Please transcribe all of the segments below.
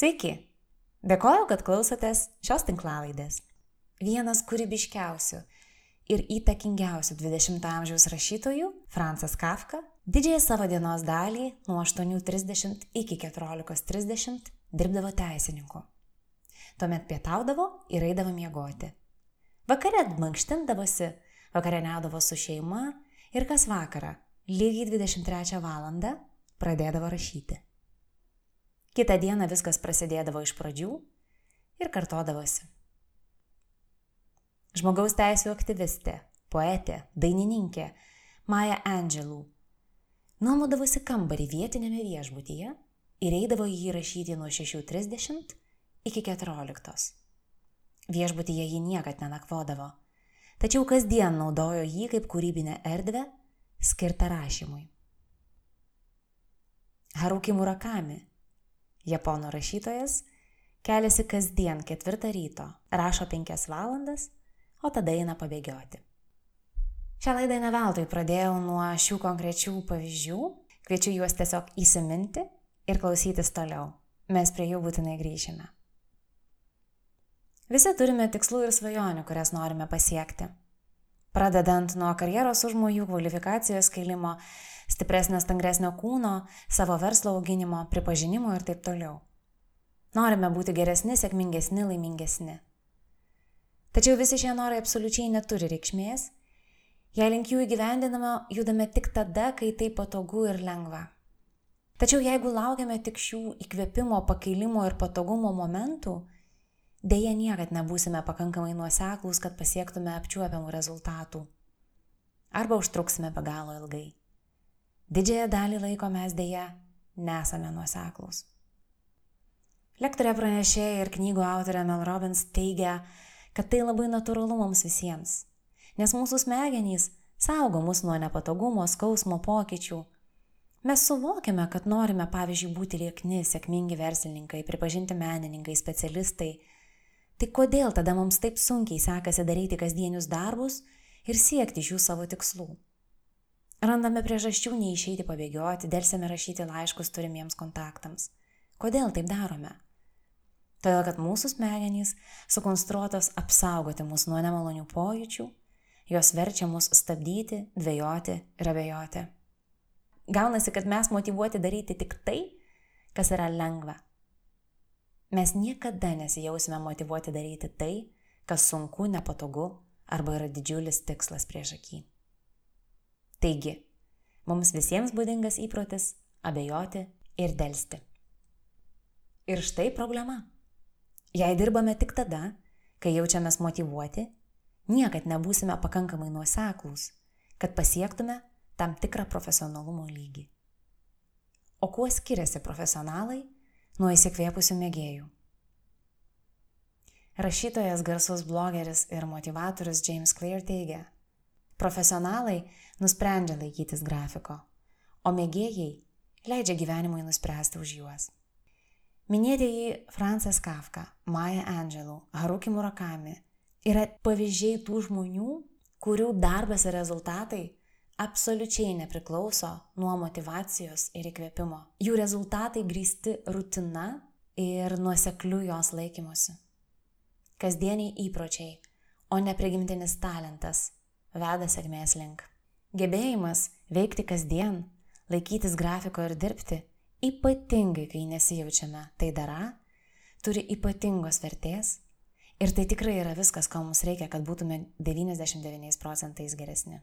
Sveiki! Dėkoju, kad klausotės šios tinklalaidės. Vienas kūrybiškiausių ir įtakingiausių 20-ojo amžiaus rašytojų, Francas Kafka, didžiąją savo dienos dalį nuo 8.30 iki 14.30 dirbdavo teisininku. Tuomet pietaudavo ir eidavo miegoti. Vakare mankštindavosi, vakarieniaudavo su šeima ir kas vakarą, lygiai 23 val. pradėdavo rašyti. Kitą dieną viskas prasidėdavo iš pradžių ir kartodavosi. Žmogaus teisų aktyvistė, poetė, dainininkė Maja Angelų nuomodavosi kambarį vietinėme viešbutyje ir eidavo jį rašyti nuo 6.30 iki 14. Viešbutyje ji niekad nenakvodavo, tačiau kasdien naudojo jį kaip kūrybinę erdvę skirtą rašymui. Haruki Murakami Japonų rašytojas keliasi kasdien ketvirtą ryto, rašo penkias valandas, o tada eina pabėgioti. Šią laidą ne veltui pradėjau nuo šių konkrečių pavyzdžių, kviečiu juos tiesiog įsiminti ir klausytis toliau. Mes prie jų būtinai grįšime. Visi turime tikslų ir svajonių, kurias norime pasiekti. Pradedant nuo karjeros užmojų, kvalifikacijos kelimo, stipresnio, stangresnio kūno, savo verslo auginimo, pripažinimo ir taip toliau. Norime būti geresni, sėkmingesni, laimingesni. Tačiau visi šie norai absoliučiai neturi reikšmės, jei link jų įgyvendinama judame tik tada, kai tai patogu ir lengva. Tačiau jeigu laukiame tik šių įkvėpimo, pakeilimo ir patogumo momentų, dėja niekad nebūsime pakankamai nuoseklus, kad pasiektume apčiuopiamų rezultatų. Arba užtruksime be galo ilgai. Didžiąją dalį laiko mes dėja nesame nuoseklus. Lektorė pranešėja ir knygų autorė Mel Robbins teigia, kad tai labai natūralu mums visiems, nes mūsų smegenys saugo mus nuo nepatogumo, skausmo, pokyčių. Mes suvokiame, kad norime, pavyzdžiui, būti liekni, sėkmingi verslininkai, pripažinti menininkai, specialistai. Tai kodėl tada mums taip sunkiai sekasi daryti kasdienius darbus ir siekti šių savo tikslų? Randame priežasčių neišeiti pabėgioti, dėlsime rašyti laiškus turimiems kontaktams. Kodėl taip darome? Todėl, kad mūsų smegenys sukonstruotos apsaugoti mus nuo nemalonių pojūčių, jos verčia mus stabdyti, dvėjoti ir abejoti. Gaunasi, kad mes motivuoti daryti tik tai, kas yra lengva. Mes niekada nesijausime motivuoti daryti tai, kas sunku, nepatogu arba yra didžiulis tikslas prieš akį. Taigi, mums visiems būdingas įprotis - abejoti ir dėlsti. Ir štai problema. Jei dirbame tik tada, kai jaučiamės motivuoti, niekad nebūsime pakankamai nuoseklūs, kad pasiektume tam tikrą profesionalumo lygį. O kuo skiriasi profesionalai nuo įsikvėpusių mėgėjų? Rašytojas, garsus blogeris ir motivatorius James Clear teigia, Profesionalai nusprendžia laikytis grafiko, o mėgėjai leidžia gyvenimui nuspręsti už juos. Minėtieji Francis Kafka, Maja Angelou, Haruki Murakami yra pavyzdžiai tų žmonių, kurių darbas ir rezultatai absoliučiai nepriklauso nuo motivacijos ir įkvėpimo. Jų rezultatai grįsti rutina ir nuosekliu jos laikymusi. Kasdieniai įpročiai, o ne prigimtinis talentas veda sėkmės link. Gebėjimas veikti kasdien, laikytis grafiko ir dirbti, ypatingai kai nesijaučiame tai dara, turi ypatingos vertės ir tai tikrai yra viskas, ko mums reikia, kad būtume 99 procentais geresni.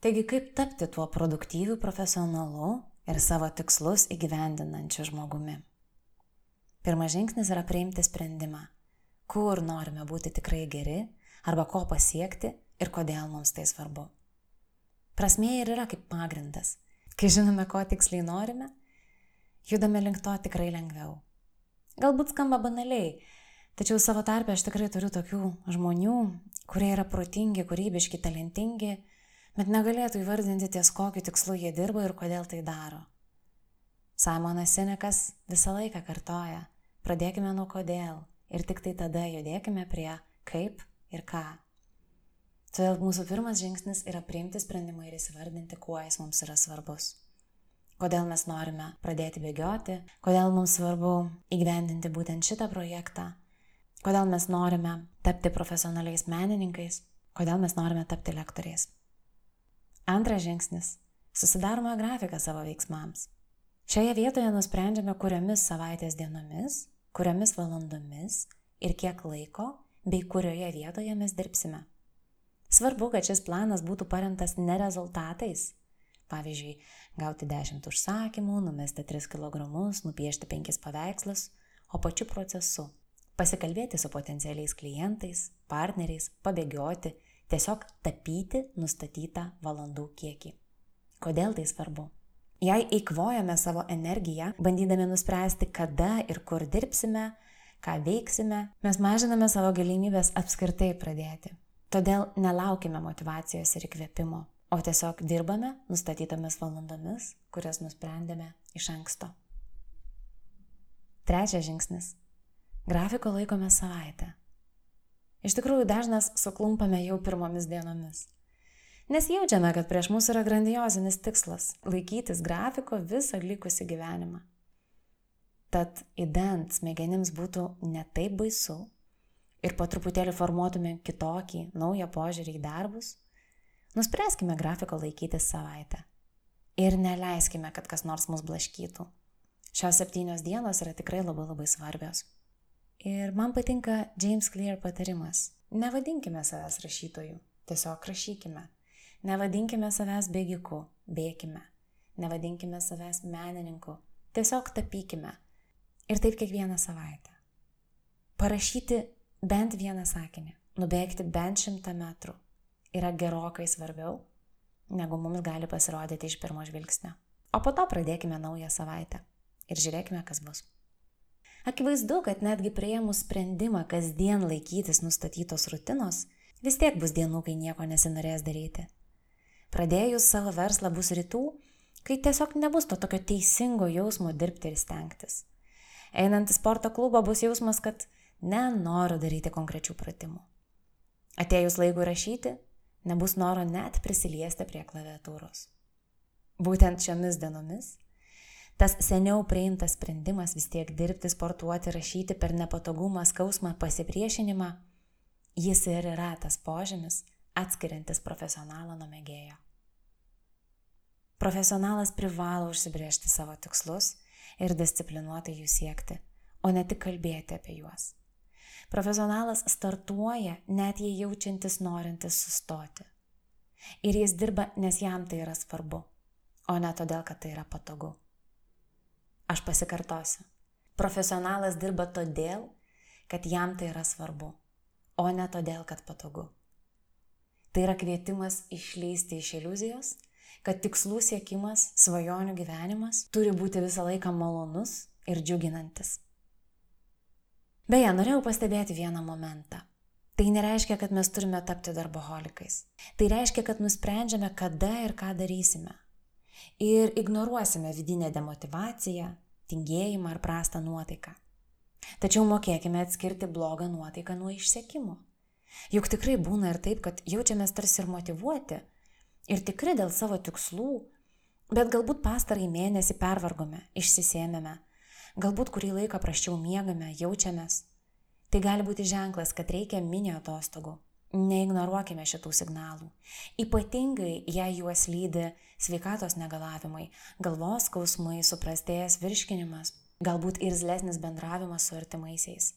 Taigi kaip tapti tuo produktyviu profesionalu ir savo tikslus įgyvendinančiu žmogumi? Pirmas žingsnis yra priimti sprendimą, kur norime būti tikrai geri arba ko pasiekti ir kodėl mums tai svarbu. Prasmė ir yra kaip pagrindas. Kai žinome, ko tiksliai norime, judame link to tikrai lengviau. Galbūt skamba banaliai, tačiau savo tarpę aš tikrai turiu tokių žmonių, kurie yra protingi, kūrybiški, talentingi, bet negalėtų įvardinti ties kokiu tikslu jie dirba ir kodėl tai daro. Simonas Sinekas visą laiką kartoja, pradėkime nuo kodėl ir tik tai tada judėkime prie kaip ir ką. Todėl mūsų pirmas žingsnis yra priimti sprendimą ir įsivardinti, kuo jis mums yra svarbus. Kodėl mes norime pradėti bėgioti, kodėl mums svarbu įgyvendinti būtent šitą projektą, kodėl mes norime tapti profesionaliais menininkais, kodėl mes norime tapti lektoriais. Antras žingsnis - susidarome grafiką savo veiksmams. Šioje vietoje nusprendžiame, kuriomis savaitės dienomis, kuriomis valandomis ir kiek laiko bei kurioje vietoje mes dirbsime. Svarbu, kad šis planas būtų paremtas ne rezultatais. Pavyzdžiui, gauti 10 užsakymų, numesti 3 kg, nupiešti 5 paveikslus, o pačiu procesu. Pasikalbėti su potencialiais klientais, partneriais, pabėgioti, tiesiog tapyti nustatytą valandų kiekį. Kodėl tai svarbu? Jei eikvojame savo energiją, bandydami nuspręsti, kada ir kur dirbsime, ką veiksime, mes mažiname savo galimybės apskritai pradėti. Todėl nelaukime motivacijos ir įkvėpimo, o tiesiog dirbame nustatytomis valandomis, kurias nusprendėme iš anksto. Trečias žingsnis. Grafiko laikome savaitę. Iš tikrųjų, dažnas suklumpame jau pirmomis dienomis. Nes jaučiame, kad prieš mus yra grandiozinis tikslas - laikytis grafiko visą likusį gyvenimą. Tad įdant smegenims būtų ne taip baisu, ir po truputėlį formuotume kitokį, naują požiūrį į darbus, nuspręskime grafiko laikytis savaitę. Ir neleiskime, kad kas nors mus blaškytų. Šios septynios dienos yra tikrai labai labai svarbios. Ir man patinka James Clear patarimas. Nevadinkime savęs rašytojų, tiesiog rašykime. Nevadinkime savęs bėgiku, bėkime. Nevadinkime savęs menininku, tiesiog tapykime. Ir taip kiekvieną savaitę. Parašyti bent vieną sakinį, nubėgti bent šimtą metrų yra gerokai svarbiau, negu mums gali pasirodyti iš pirmo žvilgsnio. O po to pradėkime naują savaitę ir žiūrėkime, kas bus. Akivaizdu, kad netgi prieimus sprendimą kasdien laikytis nustatytos rutinos, vis tiek bus dienų, kai nieko nesinorės daryti. Pradėjus savo verslą bus rytų, kai tiesiog nebus to tokio teisingo jausmo dirbti ir stengtis. Einant į sporto klubą bus jausmas, kad nenoriu daryti konkrečių pratimų. Atėjus laikui rašyti, nebus noro net prisiliesti prie klaviatūros. Būtent šiomis dienomis tas seniau priimtas sprendimas vis tiek dirbti, sportuoti, rašyti per nepatogumą, skausmą, pasipriešinimą, jis ir yra tas požymis atskiriantis profesionalą nuo mėgėjo. Profesionalas privalo užsibriežti savo tikslus ir disciplinuotai jų siekti, o ne tik kalbėti apie juos. Profesionalas startuoja, net jei jaučiantis norintis sustoti. Ir jis dirba, nes jam tai yra svarbu, o ne todėl, kad tai yra patogu. Aš pasikartosiu. Profesionalas dirba todėl, kad jam tai yra svarbu, o ne todėl, kad patogu. Tai yra kvietimas išleisti iš iliuzijos, kad tikslų siekimas, svajonių gyvenimas turi būti visą laiką malonus ir džiuginantis. Beje, norėjau pastebėti vieną momentą. Tai nereiškia, kad mes turime tapti darboholikais. Tai reiškia, kad nusprendžiame, kada ir ką darysime. Ir ignoruosime vidinę demotivaciją, tingėjimą ar prastą nuotaiką. Tačiau mokėkime atskirti blogą nuotaiką nuo išsekimo. Juk tikrai būna ir taip, kad jaučiamės tarsi ir motivuoti, ir tikri dėl savo tikslų, bet galbūt pastarąjį mėnesį pervargome, išsisėmėme, Galbūt kurį laiką praščiau miegame, jaučiamės. Tai gali būti ženklas, kad reikia mini atostogų. Neignoruokime šitų signalų. Ypatingai, jei juos lydi sveikatos negalavimai, galvos skausmai, suprastėjęs virškinimas, galbūt ir zlesnis bendravimas su artimaisiais.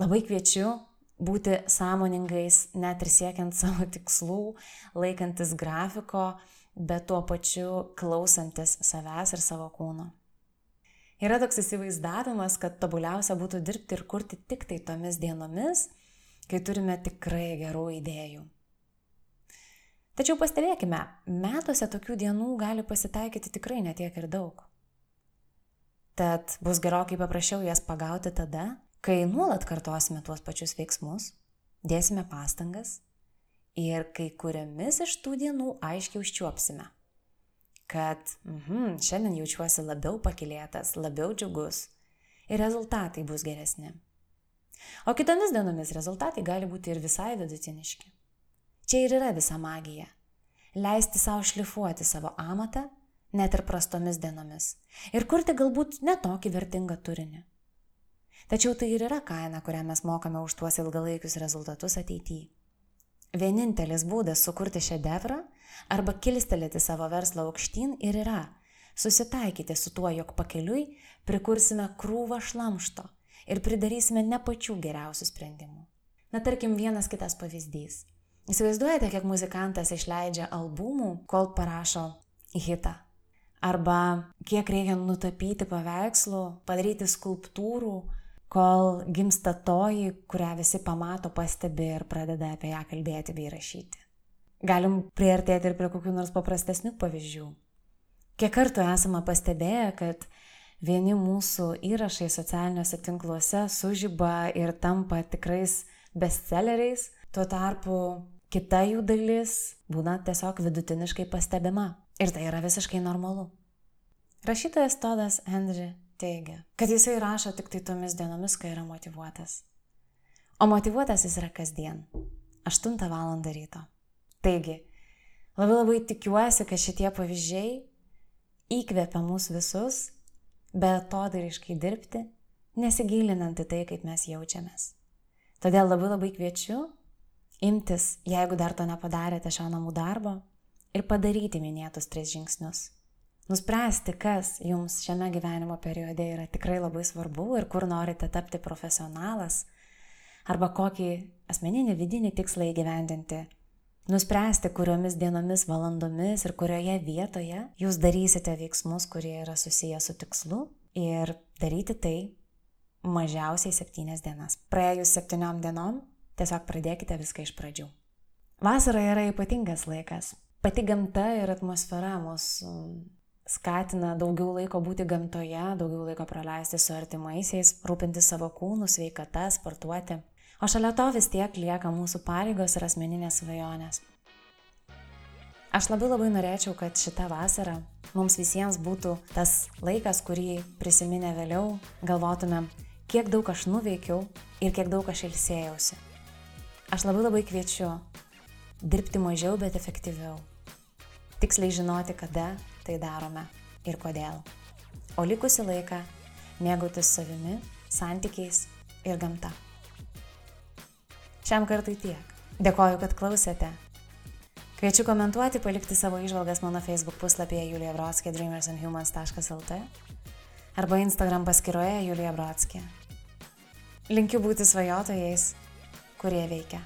Labai kviečiu būti sąmoningais, net ir siekiant savo tikslų, laikantis grafiko, bet tuo pačiu klausantis savęs ir savo kūno. Yra toks įsivaizdavimas, kad tobuliausia būtų dirbti ir kurti tik tai tomis dienomis, kai turime tikrai gerų idėjų. Tačiau pastebėkime, metuose tokių dienų gali pasitaikyti tikrai netiek ir daug. Tad bus gerokai paprasčiau jas pagauti tada, kai nuolat kartosime tuos pačius veiksmus, dėsime pastangas ir kai kuriomis iš tų dienų aiškiai užčiuopsime, kad mhm, šiandien jaučiuosi labiau pakilėtas, labiau džiugus ir rezultatai bus geresni. O kitomis dienomis rezultatai gali būti ir visai vidutiniški. Čia ir yra visa magija. Leisti savo šlifuoti savo amatą net ir prastomis dienomis, ir kurti galbūt netokį vertingą turinį. Tačiau tai ir yra kaina, kurią mes mokame už tuos ilgalaikius rezultatus ateityje. Vienintelis būdas sukurti šedevrą arba kilstelėti savo verslą aukštyn ir yra susitaikyti su tuo, jog pakeliui prikursime krūvą šlamšto ir pridarysime ne pačių geriausių sprendimų. Na tarkim, vienas kitas pavyzdys. Įsivaizduojate, kiek muzikantas išleidžia albumų, kol parašo hitą. Arba kiek reikia nutapyti paveikslų, padaryti skulptūrų, kol gimsta toji, kurią visi pamato, pastebi ir pradeda apie ją kalbėti bei rašyti. Galim priartėti ir prie kokių nors paprastesnių pavyzdžių. Kiek kartų esame pastebėję, kad vieni mūsų įrašai socialiniuose tinkluose sužyba ir tampa tikrais bestselleriais, tuo tarpu kita jų dalis būna tiesiog vidutiniškai pastebima. Ir tai yra visiškai normalu. Rašytojas Todas Henry teigia, kad jisai rašo tik tai tomis dienomis, kai yra motivuotas. O motivuotas jis yra kasdien, 8 val. ryto. Taigi, labai labai tikiuosi, kad šitie pavyzdžiai įkvepia mus visus, bet to dariškai dirbti, nesigilinant į tai, kaip mes jaučiamės. Todėl labai labai kviečiu imtis, jeigu dar to nepadarėte šio namų darbo, ir padaryti minėtus tris žingsnius. Nuspręsti, kas jums šiame gyvenimo periode yra tikrai labai svarbu ir kur norite tapti profesionalas, arba kokį asmeninį vidinį tikslą įgyvendinti. Nuspręsti, kuriomis dienomis, valandomis ir kurioje vietoje jūs darysite veiksmus, kurie yra susiję su tikslu ir daryti tai mažiausiai septynias dienas. Praėjus septyniom dienom tiesiog pradėkite viską iš pradžių. Vasara yra ypatingas laikas pati gamta ir atmosfera mus um, skatina daugiau laiko būti gamtoje, daugiau laiko praleisti su artimaisiais, rūpinti savo kūnų, sveikata, sportuoti. O šalia to vis tiek lieka mūsų pareigos ir asmeninės svajonės. Aš labai labai norėčiau, kad šita vasara mums visiems būtų tas laikas, kurį prisiminę vėliau, galvotumėm, kiek daug aš nuveikiau ir kiek daug aš ilsėjausi. Aš labai labai kviečiu dirbti mažiau, bet efektyviau tiksliai žinoti, kada tai darome ir kodėl. O likusi laiką mėgautis savimi, santykiais ir gamta. Šiam kartui tiek. Dėkoju, kad klausėte. Kviečiu komentuoti, palikti savo išvalgas mano Facebook puslapyje Julija Brodskė dreamersandhumans.lt arba Instagram paskyroje Julija Brodskė. Linkiu būti svajotojais, kurie veikia.